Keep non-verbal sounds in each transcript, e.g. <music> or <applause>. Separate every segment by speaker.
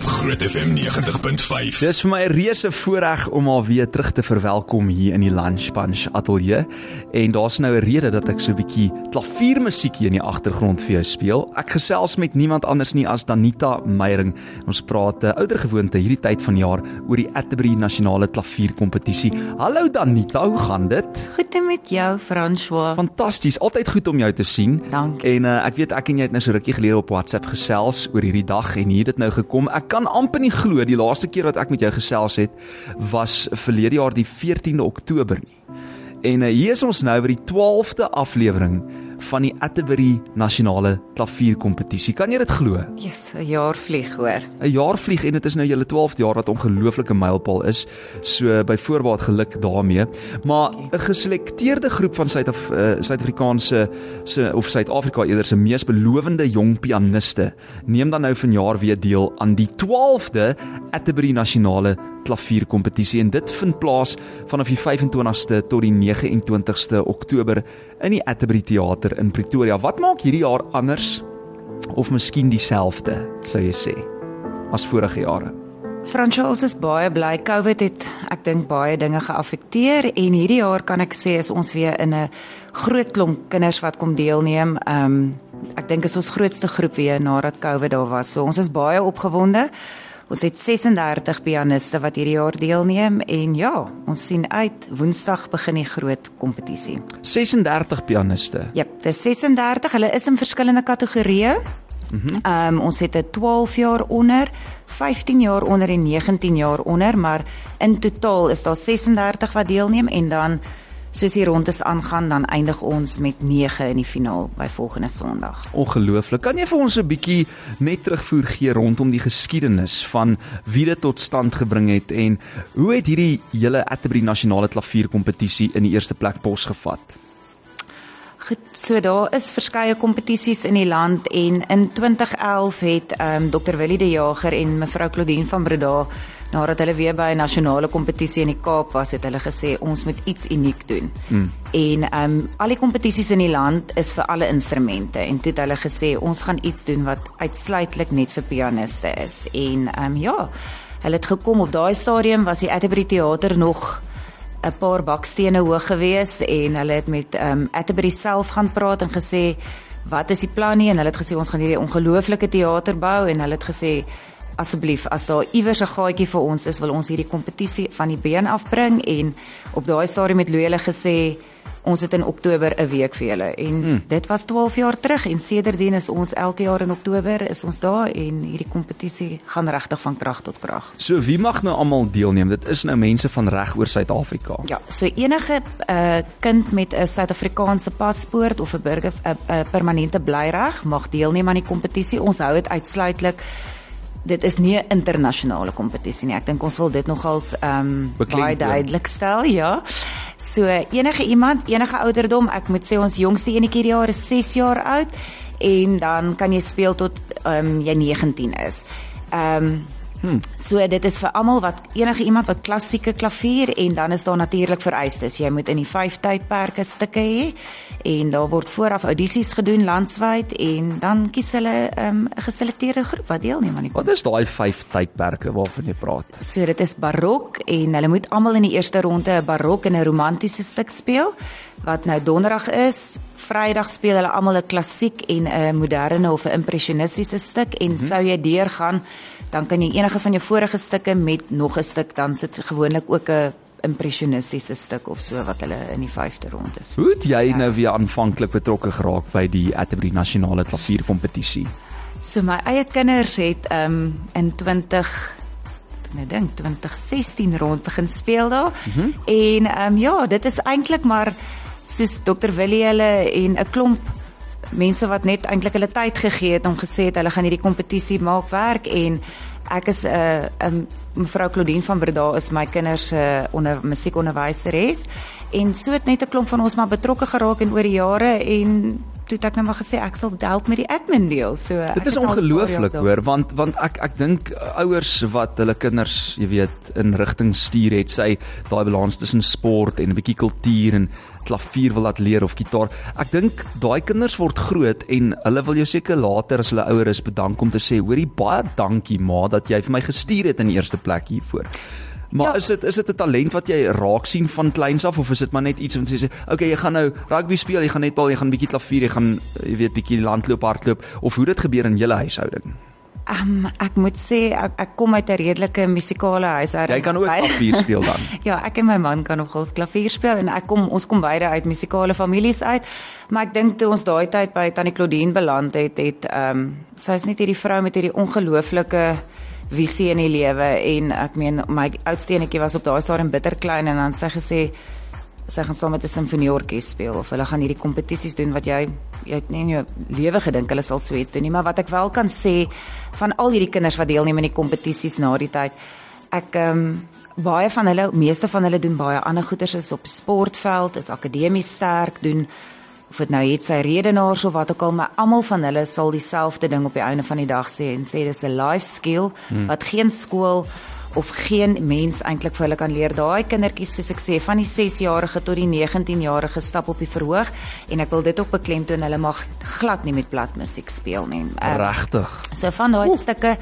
Speaker 1: op Groot FM 90.5.
Speaker 2: Dis vir my 'n reuse voorreg om al weer terug te verwelkom hier in die Lunch Punch Atelier. En daar's nou 'n rede dat ek so 'n bietjie klaviermusiek hier in die agtergrond vir jou speel. Ek gesels met niemand anders nie as Danita Meyering. Ons praat uh, ouer gewoonte hierdie tyd van jaar oor die Atterbury Nasionale Klavierkompetisie. Hallo Danita, hoe gaan dit?
Speaker 3: Goed en met jou, François.
Speaker 2: Fantasties, altyd goed om jou te sien.
Speaker 3: Dankie.
Speaker 2: En uh, ek weet ek en jy het nou so rukkie gelede op WhatsApp gesels oor hierdie dag en hier het dit nou gekom. Ek kan amper nie glo die laaste keer wat ek met jou gesels het was verlede jaar die 14de Oktober nie. En uh, hier is ons nou by die 12de aflewering van die Atterbury Nasionale Klavierkompetisie. Kan jy dit glo?
Speaker 3: Jesus, 'n jaar vlieg hoor.
Speaker 2: 'n Jaar vlieg en dit is nou julle 12de jaar wat ongelooflike mylpaal is. So by voorbaat geluk daarmee. Maar 'n geselekteerde groep van Suid-Af uh, Suid-Afrikaanse se of Suid-Afrika eerder se mees belowende jong pianiste neem dan nou vanjaar weer deel aan die 12de Atterbury Nasionale Klavierkompetisie en dit vind plaas vanaf die 25ste tot die 29ste Oktober in die Atterbury Theater in Pretoria. Wat maak hierdie jaar anders of miskien dieselfde, sou jy sê, as vorige jare?
Speaker 3: François, ons is baie bly COVID het ek dink baie dinge geaffekteer en hierdie jaar kan ek sê is ons weer in 'n groot klomp kinders wat kom deelneem. Ehm um, ek dink is ons grootste groep weer nadat COVID daar was. So ons is baie opgewonde. Ons het 36 pianiste wat hierdie jaar deelneem en ja, ons sien uit Woensdag begin die groot kompetisie.
Speaker 2: 36 pianiste.
Speaker 3: Ja, dis 36. Hulle is in verskillende kategorieë. Mhm. Ehm um, ons het 'n 12 jaar onder, 15 jaar onder en 19 jaar onder, maar in totaal is daar 36 wat deelneem en dan soos die rondes aangaan dan eindig ons met 9 in die finaal by volgende Sondag.
Speaker 2: Ongelooflik. Kan jy vir ons 'n bietjie net terugvoer gee rondom die geskiedenis van wie dit tot stand gebring het en hoe het hierdie hele Atterbury Nasionale Klavierkompetisie in die eerste plek posgevat?
Speaker 3: Goed, so daar is verskeie kompetisies in die land en in 2011 het ehm um, Dr Willie de Jager en mevrou Claudine van Breda nadat hulle weer by 'n nasionale kompetisie in die Kaap was, het hulle gesê ons moet iets uniek doen. Hmm. En ehm um, al die kompetisies in die land is vir alle instrumente en toe het hulle gesê ons gaan iets doen wat uitsluitlik net vir pianiste is. En ehm um, ja, hulle het gekom op daai stadium was die Atterbury Theater nog 'n paar bakstene hoog gewees en hulle het met um, Atterbury self gaan praat en gesê wat is die plan nie? En hulle het gesê ons gaan hierdie ongelooflike teater bou. En hulle het gesê asseblief as daar iewers 'n gaatjie vir ons is, wil ons hierdie kompetisie van die been afbring. En op daai stadium het Louie hulle gesê ons het in Oktober 'n week vir julle en hmm. dit was 12 jaar terug en sedertdien is ons elke jaar in Oktober is ons daar en hierdie kompetisie gaan regtig van krag tot krag.
Speaker 2: So wie mag nou almal deelneem? Dit is nou mense van reg oor Suid-Afrika.
Speaker 3: Ja, so enige uh, kind met 'n Suid-Afrikaanse paspoort of 'n burger 'n uh, uh, permanente blyreg mag deelneem aan die kompetisie. Ons hou dit uitsluitlik dit is nie 'n internasionale kompetisie nie. Ek dink ons wil dit nogals ehm um, baie duidelik stel, ja. So enige iemand, enige ouderdom, ek moet sê ons jongste enetjie hierdie jaar is 6 jaar oud en dan kan jy speel tot ehm um, jy 19 is. Ehm um, Hmm. So dit is vir almal wat enige iemand wat klassieke klavier en dan is daar natuurlik vereistes. Jy moet in die 5 tydperke stukke hê en daar word vooraf audisies gedoen landwyd en dan kies hulle ehm, 'n um, geselekteerde groep wat deelneem aan die
Speaker 2: Wat is daai 5 tydperke waarvan jy praat?
Speaker 3: So dit is barok en hulle moet almal in die eerste ronde 'n barok en 'n romantiese stuk speel wat nou donderdag is. Vrydag speel hulle almal 'n klassiek en 'n moderne of 'n impressionistiese stuk en mm -hmm. sou jy deurgaan dan kan jy enige van jou vorige stukke met nog 'n stuk dan sit gewoonlik ook 'n impressionistiese stuk of so wat hulle in die 5de rond is.
Speaker 2: Hoe het jy ja. nou weer aanvanklik betrokke geraak by die Atterbury Nasionale Klavierkompetisie?
Speaker 3: So my eie kinders het um in 20 nou dink 2016 rond begin speel daar. Mm -hmm. En um ja, dit is eintlik maar soos Dr Willie hulle en 'n klomp mense wat net eintlik hulle tyd gegee het om gesê het hulle gaan hierdie kompetisie maak werk en ek is 'n uh, 'n mevrou Claudine van Breda is my kinders se uh, onder musiekonderwyseres en so het net 'n klomp van ons maar betrokke geraak en oor die jare en toe het ek nou maar gesê ek sal help met die admin deel. So
Speaker 2: Dit is ongelooflik hoor want want ek ek dink ouers wat hulle kinders, jy weet, in rigting stuur het, sy daai balans tussen sport en 'n bietjie kultuur en klavier wil laat leer of gitaar. Ek dink daai kinders word groot en hulle wil jou seker later as hulle ouer is bedank om te sê, hoorie baie dankie ma dat jy vir my gestuur het in die eerste plek hiervoor. Maar ja. is dit is dit 'n talent wat jy raak sien van kleins af of is dit maar net iets wat jy sê, okay, jy gaan nou rugby speel, jy gaan net bal, jy gaan bietjie klavier, jy gaan jy weet bietjie landloop, hardloop of hoe dit gebeur in julle huishouding?
Speaker 3: Um, ek moet sê ek, ek kom uit 'n redelike musikale huishouding.
Speaker 2: Jy kan ook klavier speel dan. <laughs>
Speaker 3: ja, ek en my man kan nogal klavier speel en ek kom ons kom beide uit musikale families uit. Maar ek dink toe ons daai tyd by Tannie Claudine beland het, het ehm um, sy is net hierdie vrou met hierdie ongelooflike visie in die lewe en ek meen my oudste enetjie was op daai stadium bitter klein en dan sy gesê sy gaan saam met 'n simfonieorkes speel of hulle gaan hierdie kompetisies doen wat jy jy het nie in jou lewe gedink hulle sal so iets doen nie maar wat ek wel kan sê van al hierdie kinders wat deelneem aan die kompetisies na die tyd ek ehm um, baie van hulle meeste van hulle doen baie ander goeders is op sportveld is akademies sterk doen of dit nou het sy redenaars of wat ook al, maar almal van hulle sal dieselfde ding op die einde van die dag sê en sê dis 'n life skill hmm. wat geen skool of geen mens eintlik vir hulle kan leer. Daai kindertjies soos ek sê, van die 6-jarige tot die 19-jarige stap op die verhoog en ek wil dit ook beklemtoon, hulle mag glad nie met bladmusiek speel nie.
Speaker 2: Um, Regtig.
Speaker 3: So van daai stukke,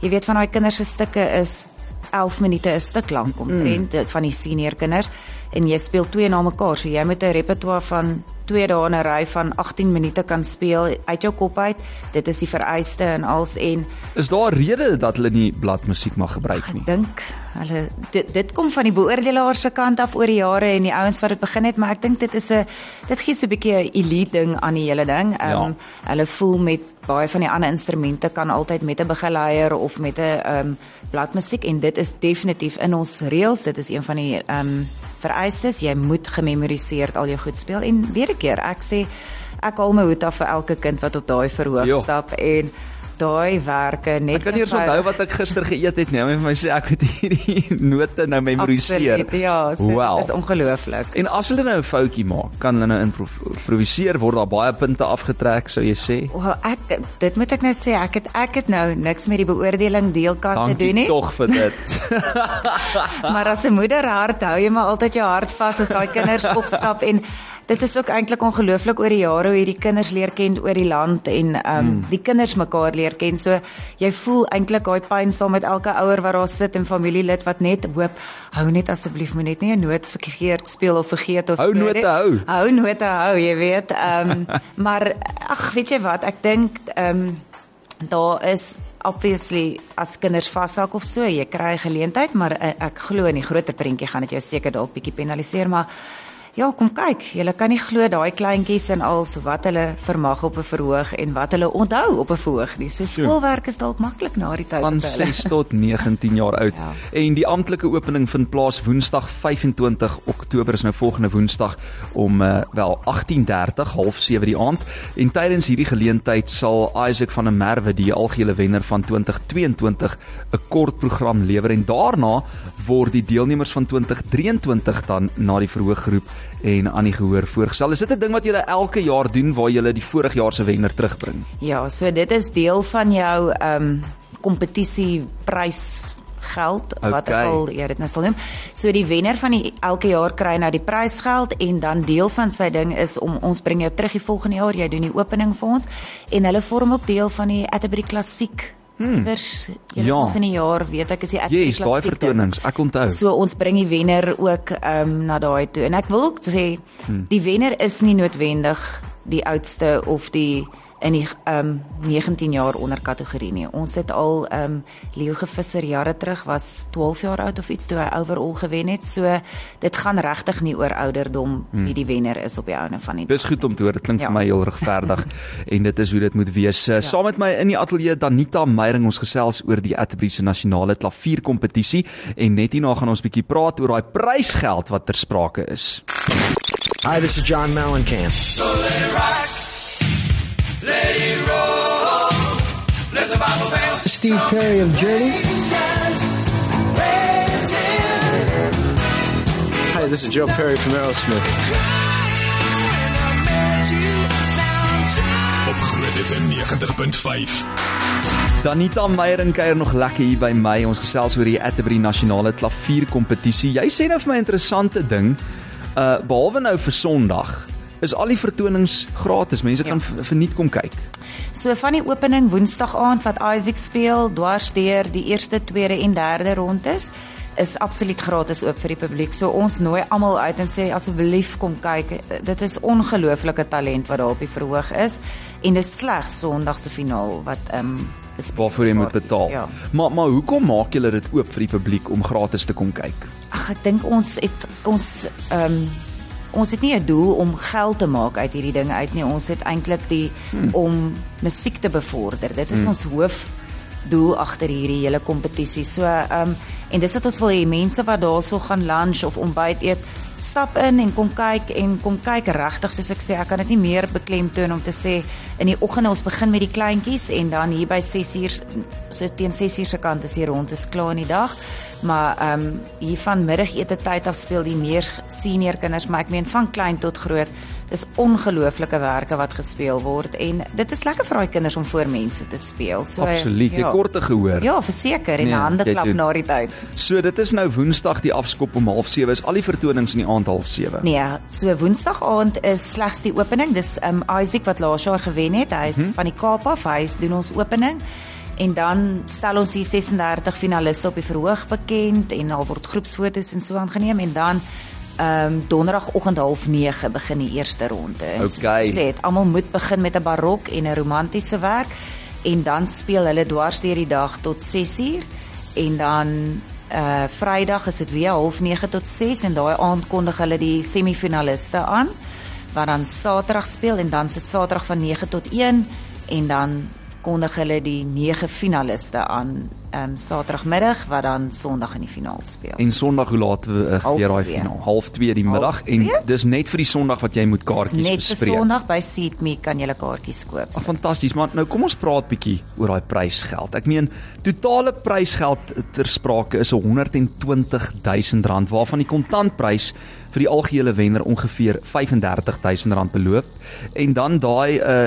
Speaker 3: jy weet van daai kinders se stukke is 11 minute 'n stuk lank omtrent mm. van die senior kinders en jy speel twee na mekaar. So jy moet 'n repertoire van twee dae in 'n ry van 18 minute kan speel uit jou kop uit. Dit is die vereiste en als en
Speaker 2: Is daar 'n rede dat hulle nie bladmusiek mag gebruik nie?
Speaker 3: Ek dink hulle dit dit kom van die beoordelaars se kant af oor die jare en die ouens wat dit begin het, maar ek dink dit is 'n dit gee so 'n bietjie 'n elite ding aan die hele ding. Ehm um, ja. hulle voel met baie van die ander instrumente kan altyd met 'n begeleier of met 'n ehm um, bladmusiek en dit is definitief in ons reëls. Dit is een van die ehm um, vereistes. Jy moet gememoriseer al jou goed speel en weer 'n keer ek sê ek haal my hoed af vir elke kind wat op daai verhoog jo. stap en daai werke net
Speaker 2: Ek kan nie eens onthou wat ek gister geëet het nie. My sê ek moet hierdie <laughs> note nou memoriseer.
Speaker 3: Ja, so, well. dit is ongelooflik.
Speaker 2: En as hulle nou 'n foutjie maak, kan hulle nou improviseer word daar baie punte afgetrek, sou jy sê?
Speaker 3: Wel, ek dit moet ek nou sê, ek het ek het nou niks met die beoordeling deelkant te doen nie.
Speaker 2: Tog vir dit. <laughs>
Speaker 3: maar as 'n moeder hart hou jy maar altyd jou hart vas as daai <laughs> kinders opstap en dit is ook eintlik ongelooflik oor die jare hoe hierdie kinders leer ken oor die land en ehm um, mm. die kinders mekaar leer ken. So jy voel eintlik daai pyn saam met elke ouer wat daar sit en familielid wat net hoop hou net asseblief moet net nie 'n noot verkeerd speel of vergeet of
Speaker 2: hou note hou.
Speaker 3: Hou note hou, jy weet. Ehm um, <laughs> maar ag, weet jy wat? Ek dink ehm um, daar is obviously as kinders vashak of so, jy kry 'n geleentheid, maar uh, ek glo in die groter prentjie gaan dit jou seker dalk bietjie penaliseer, maar Ja, kom kyk. Jy kan nie glo daai kleintjies en als wat hulle vermag op 'n verhoog en wat hulle onthou op 'n verhoog nie. So skoolwerk is dalk maklik na die tyd
Speaker 2: van 6 tot 19 jaar oud. Ja. En die amptelike opening vind plaas Woensdag 25 Oktober is nou volgende Woensdag om uh, wel 18:30 half 7 die aand. En tydens hierdie geleentheid sal Isaac van der Merwe die algehele wenner van 2022 'n kort program lewer en daarna word die deelnemers van 2023 dan na die verhoog geroep en aan die gehoor voorgestel. Is dit 'n ding wat julle elke jaar doen waar julle die vorige jaar se wenner terugbring?
Speaker 3: Ja, so dit is deel van jou ehm um, kompetisie prys geld
Speaker 2: okay.
Speaker 3: wat ek al ja dit nou sal noem. So die wenner van die elke jaar kry nou die prysgeld en dan deel van sy ding is om ons bring jou terug die volgende jaar, jy doen die opening vir ons en hulle vorm ook deel van die Atterbury Klassiek Hmm. Vers ja. ons in die jaar weet ek is die
Speaker 2: ek yes, daai vertonings ek onthou.
Speaker 3: So ons bring die wenner ook ehm um, na daai toe en ek wil ook sê hmm. die wenner is nie noodwendig die oudste of die in die ehm um, 19 jaar onder kategorie nie. Ons het al ehm um, Leo Gevisser jare terug was 12 jaar oud of iets toe hy overall gewen het. So dit gaan regtig nie oor ouderdom hmm. wie die wenner is op die ouene van die
Speaker 2: Dis goed om te hoor. Dit klink ja. vir my heel regverdig <laughs> en dit is hoe dit moet wees. Ja. Saam met my in die ateljee Danita Meyering ons gesels oor die Atterbury se nasionale klavierkompetisie en net hierna gaan ons bietjie praat oor daai prysgeld wat ter sprake is.
Speaker 4: Hi, this is John Mellencamp. So let it rock. Steve Perry of Journey. Hi, this is Joe Perry from Aerosmith.
Speaker 1: Op Groot FM 90.5.
Speaker 2: Danita Meyer kuier nog lekker hier by my. Ons gesels oor die Atterbury Nasionale Klavierkompetisie. Jy sê nou vir my 'n interessante ding. Uh behalwe nou vir Sondag is al die vertonings gratis. Mense
Speaker 3: Ja.
Speaker 2: kan verniet kom kyk.
Speaker 3: So van die opening Woensdag aand wat Isaac speel, dwars deur die eerste, tweede en derde rondes is absoluut gratis oop vir die publiek. So ons nooi almal uit en sê asseblief kom kyk. Dit is ongelooflike talent wat daar op die verhoog is en dis slegs Sondag se finaal wat ehm um,
Speaker 2: waarvoor jy moet betaal.
Speaker 3: Ja.
Speaker 2: Maar maar hoekom maak julle dit oop vir die publiek om gratis te kom kyk?
Speaker 3: Ag ek dink ons het ons ehm um, ons het nie 'n doel om geld te maak uit hierdie ding uit nie. Ons het eintlik die hmm. om musiek te bevorder. Dit is hmm. ons hoof doel agter hierdie hele kompetisie. So ehm um, en dis wat ons wil hê mense wat daarso gaan lunch of ontbyt eet, stap in en kom kyk en kom kyk regtig soos ek sê, ek kan dit nie meer beklemtoon om te sê in die oggende ons begin met die kleintjies en dan hier by 6uur soos teen 6uur se kant is hier rond is klaar in die dag. Maar ehm um, hier van middagete tyd af speel die meer senior kinders, maar ek meen van klein tot groot. Dis ongelooflike werke wat gespeel word en dit is lekker vir daai kinders om voor mense te speel. So
Speaker 2: Absoluut. Jy kort te gehoor.
Speaker 3: Ja, verseker en
Speaker 2: Nee,
Speaker 3: hande
Speaker 2: jy
Speaker 3: klap na die tyd.
Speaker 2: So dit is nou Woensdag die afskop om 07:30 is al die vertonings in die aand 07:30.
Speaker 3: Nee, so Woensdag aand is slegs die opening. Dis um Isaac wat laas jaar gewen het. Hy is hmm. van die Kaap af. Hy doen ons opening. En dan stel ons die 36 finaliste op die verhoog bekend en daar word groepsfoto's en so aangeneem en dan ehm um, donderdagoggend 09:30 begin die eerste ronde. En
Speaker 2: Okay.
Speaker 3: Sê dit almal moet begin met 'n barok en 'n romantiese werk en dan speel hulle dwars deur die dag tot 6uur en dan uh Vrydag is dit weer 09:30 tot 6 en daai aand kondig hulle die semifinaliste aan wat dan Saterdag speel en dan sit Saterdag van 9 tot 1 en dan kondig hulle die 9 finaliste aan um Saterdagmiddag wat dan Sondag in die finaal speel.
Speaker 2: En Sondag hoe laat uh,
Speaker 3: Half
Speaker 2: gebeur daai finaal? Half 2 die middag en
Speaker 3: twee?
Speaker 2: dis net vir die Sondag wat jy moet kaartjies
Speaker 3: Net vir
Speaker 2: bespreek.
Speaker 3: Sondag by Seatme kan jy kaartjies koop.
Speaker 2: Ag fantasties, maar nou kom ons praat bietjie oor daai prysgeld. Ek meen, totale prysgeld ter sprake is 120 000 rand waarvan die kontantprys vir die algehele wenner ongeveer 35 000 rand beloop. En dan daai uh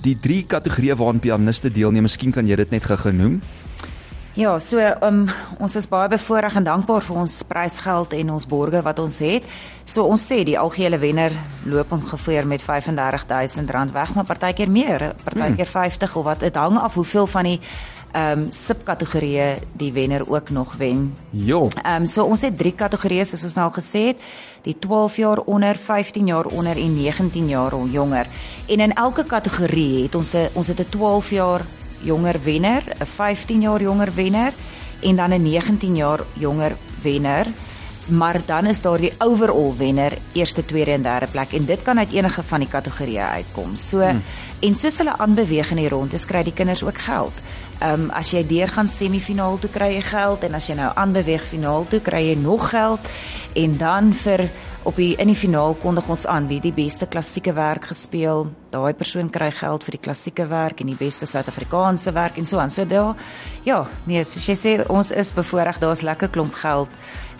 Speaker 2: die drie kategorieë waaraan pianiste deelneem, miskien kan jy dit net gou noem.
Speaker 3: Ja, so um, ons is baie bevoorreg en dankbaar vir ons prysgeld en ons borge wat ons het. So ons sê die algehele wenner loop ongeveer met R35000 weg, maar partykeer meer, partykeer 50 of wat. Dit hang af hoeveel van die ehm um, subkategorieë die wenner ook nog wen.
Speaker 2: Jo.
Speaker 3: Ehm um, so ons het drie kategorieë soos ons nou al gesê het, die 12 jaar onder, 15 jaar onder en 19 jaar of jonger. En in elke kategorie het ons 'n ons het 'n 12 jaar jonger wenner, 'n 15 jaar jonger wenner en dan 'n 19 jaar jonger wenner. Maar dan is daar die overall wenner, eerste, tweede en derde plek en dit kan uit enige van die kategorieë uitkom. So hmm. en soos hulle aanbeweeg in die rondes kry die kinders ook geld. Ehm um, as jy deurgaan semifinaal toe kry jy geld en as jy nou aanbeweeg finaal toe kry jy nog geld en dan vir op die in die finaal kondig ons aan wie die beste klassieke werk gespeel. Daai persoon kry geld vir die klassieke werk en die beste Suid-Afrikaanse werk en so aan. So daar ja, nee, soos jy sê ons is bevoordeel, daar's lekker klomp geld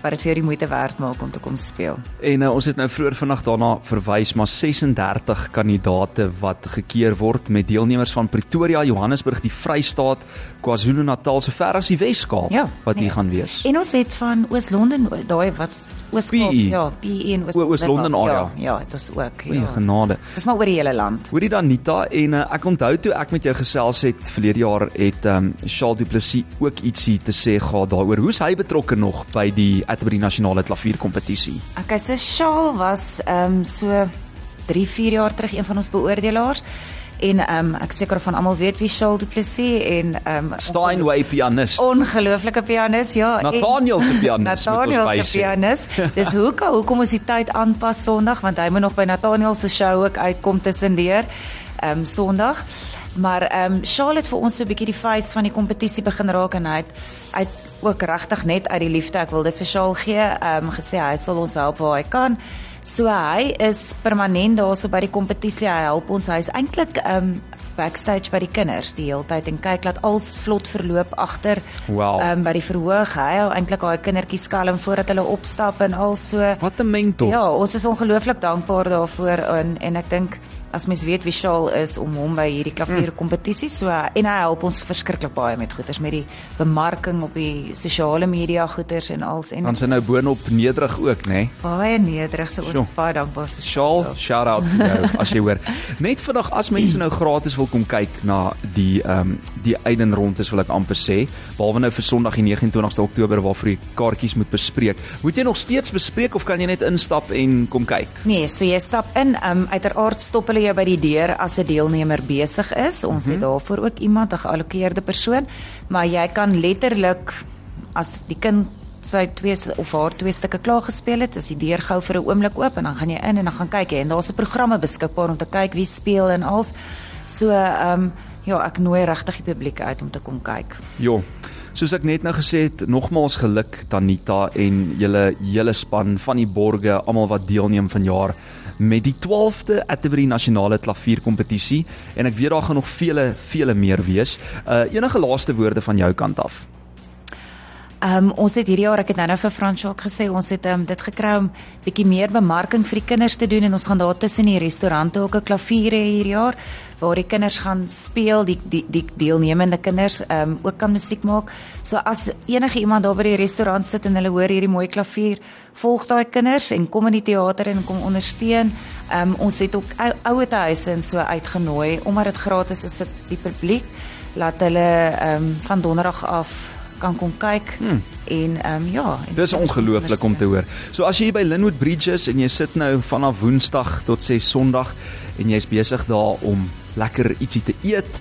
Speaker 3: wat dit vir die moeite werd maak om te kom speel.
Speaker 2: En uh, ons het nou vroeër vandag daarna verwys maar 36 kandidate wat gekeer word met deelnemers van Pretoria, Johannesburg, die Vrystaat, KwaZulu-Natal sover as die Wes-Kaap
Speaker 3: Ja,
Speaker 2: wat hier
Speaker 3: nee.
Speaker 2: gaan wees.
Speaker 3: En ons het van Oos-London daai wat Oos-Kaap,
Speaker 2: PE.
Speaker 3: ja, PE en
Speaker 2: Oos-London
Speaker 3: af,
Speaker 2: area.
Speaker 3: Ja, ja, dit was ook. Ja.
Speaker 2: genade.
Speaker 3: Dis maar oor die hele land.
Speaker 2: Hoorie dan Nita en uh, ek onthou toe ek met jou gesels het verlede jaar het ehm um, Charles Du Plessis ook ietsie te sê gehad daaroor. Hoe's hy betrokke nog by die Atterbury Nasionale Klavierkompetisie?
Speaker 3: Okay, so Shaal was ehm um, so 3, 4 jaar terug een van ons beoordelaars en ehm um, ek seker van almal weet wie Shaal Du Plessis en ehm um,
Speaker 2: Steinway pianis.
Speaker 3: ongelooflike pianis, ja.
Speaker 2: Nathaniel se pianis,
Speaker 3: Nathaniel se pianis. <laughs> Dis hoekom hoekom ons die tyd aanpas Sondag want hy moet nog by Nathaniel se show ook uitkom tussendeur. Ehm um, Sondag. Maar ehm um, Charlotte vir ons so 'n bietjie die face van die kompetisie begin raak en hy het uit ook regtig net uit die liefde ek wil dit vir Charl gee, ehm um, gesê hy sal ons help waar hy kan. So hy is permanent daarso by die kompetisie. Hy help ons. Hy is eintlik ehm um, backstage by die kinders die hele tyd en kyk laat alles vlot verloop agter
Speaker 2: Wow.
Speaker 3: ehm um, by die verhoog. Hy hou eintlik daai kindertjies kalm voordat hulle opstap en al so.
Speaker 2: Wat 'n mentor.
Speaker 3: Ja, ons is ongelooflik dankbaar daarvoor en en ek dink as mens weet wie Shaal is om hom by hierdie klavierkompetisie so en hy help ons verskriklik baie met goeders met die bemarking op die sosiale media goeders en als en
Speaker 2: dan sy nou boonop nederig ook nê? Nee?
Speaker 3: baie nederig so ons
Speaker 2: Sjoe.
Speaker 3: is baie dankbaar vir
Speaker 2: Shaal shout out vir jou <laughs> as jy hoor. Net vandag as mense nou gratis wil kom kyk na die ehm um, die eiden rond is wil ek amper sê behalwe nou vir Sondag die 29ste Oktober waarvoor jy kaartjies moet bespreek. Moet jy nog steeds bespreek of kan jy net instap en kom kyk?
Speaker 3: Nee, so jy stap in, um, uiteraard stop hulle jou by die deur as 'n deelnemer besig is. Ons mm -hmm. het daarvoor ook iemand, 'n geallokeerde persoon, maar jy kan letterlik as die kind sy twee of haar twee stukke klaar gespeel het, is die deur gou vir 'n oomblik oop en dan gaan jy in en dan gaan kyk jy en daar's 'n programme beskikbaar om te kyk wie speel en als. So, ehm um, ja, ek nooi regtig die publiek uit om te kom kyk.
Speaker 2: Jo. Soos ek net nou gesê het, nogmaals geluk Tanita en julle hele span van die borge, almal wat deelneem vanjaar met die 12de Atterbury Nasionale Klavierkompetisie en ek weet daar gaan nog vele vele meer wees. Uh enige laaste woorde van jou kant af?
Speaker 3: Ehm um, ons het hierdie jaar ek het nou-nou vir Fransjoak gesê ons het ehm um, dit gekry om bietjie meer bemarking vir die kinders te doen en ons gaan daar tussen die restaurante ook 'n klavier hê hierdie jaar waar die kinders gaan speel die die die deelnemende kinders ehm um, ook kan musiek maak. So as enige iemand daar by die restaurant sit en hulle hoor hierdie mooi klavier, volg daai kinders en kom in die teater en kom ondersteun. Ehm um, ons het ook ou, ouete huise en so uitgenooi omdat dit gratis is vir die publiek laat hulle ehm um, van donderdag af kan kom kyk hmm. en ehm um, ja. En
Speaker 2: Dis ongelooflik om te hoor. So as jy hier by Linwood Bridges en jy sit nou vanaf Woensdag tot 6 Sondag en jy's besig daar om lekker ietsie te eet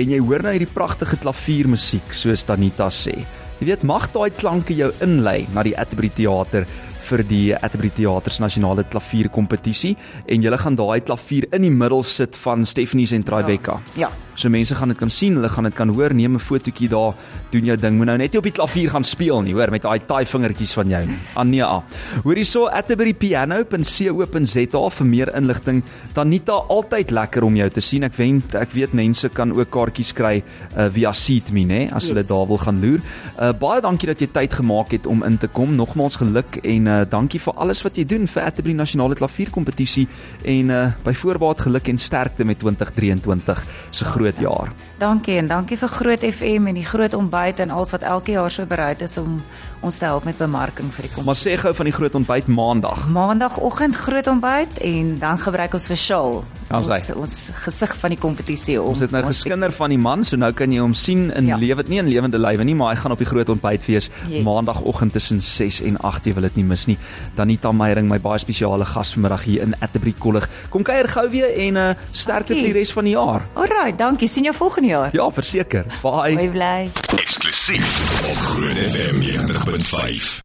Speaker 2: en jy hoor nou hierdie pragtige klaviermusiek soos Tanita sê. Jy weet mag daai klanke jou inlei na die Atterbury Theater vir die Atterbury Theater se nasionale klavierkompetisie en jy gaan daai klavier in die middel sit van Stephanie en Tribeca.
Speaker 3: Ja.
Speaker 2: So mense gaan dit kan sien, hulle gaan dit kan hoor, neem 'n fotootjie daar, doen jou ding. Moet nou net nie op die klavier gaan speel nie, hoor, met daai taai vingertjies van jou. Ania. Hoor hierso atterburypiano.co.za vir meer inligting. Danita, altyd lekker om jou te sien. Ek weet ek weet mense kan ook kaartjies kry uh, via Seatme, nê, as yes. hulle daar wil gaan loer. Uh, baie dankie dat jy tyd gemaak het om in te kom. Nogmaals geluk en uh, dankie vir alles wat jy doen vir Atterbury Nasionale Klavierkompetisie en uh, by voorbaat geluk en sterkte met 2023 se groot jaar.
Speaker 3: Dankie en dankie vir Groot FM en die groot ontbyt en alles wat elke jaar so bereid is om ons te help met bemarking vir die kompetisie.
Speaker 2: Maar sê gou van die groot ontbyt maandag.
Speaker 3: Maandagoggend groot ontbyt en dan gebruik ons vir Shaal. Ons ons gesig van die kompetisie
Speaker 2: om. Ons het nou geskinder van die man, so nou kan jy hom sien in ja. lewe, nie in lewende lywe nie, maar hy gaan op die groot ontbytfees yes. maandagoggend tussen 6 en 8, jy wil dit nie mis nie. Danita Meyering, my baie spesiale gas vanmiddag hier in Atterbury Kollig. Kom kuier gou weer en uh, sterkte vir die res van die jaar.
Speaker 3: Alraai, dankie. Sien jou volgende jaar.
Speaker 2: Ja, verseker. Bye.
Speaker 3: Bye bly.
Speaker 1: Eksklusief op Groot FM 90.5.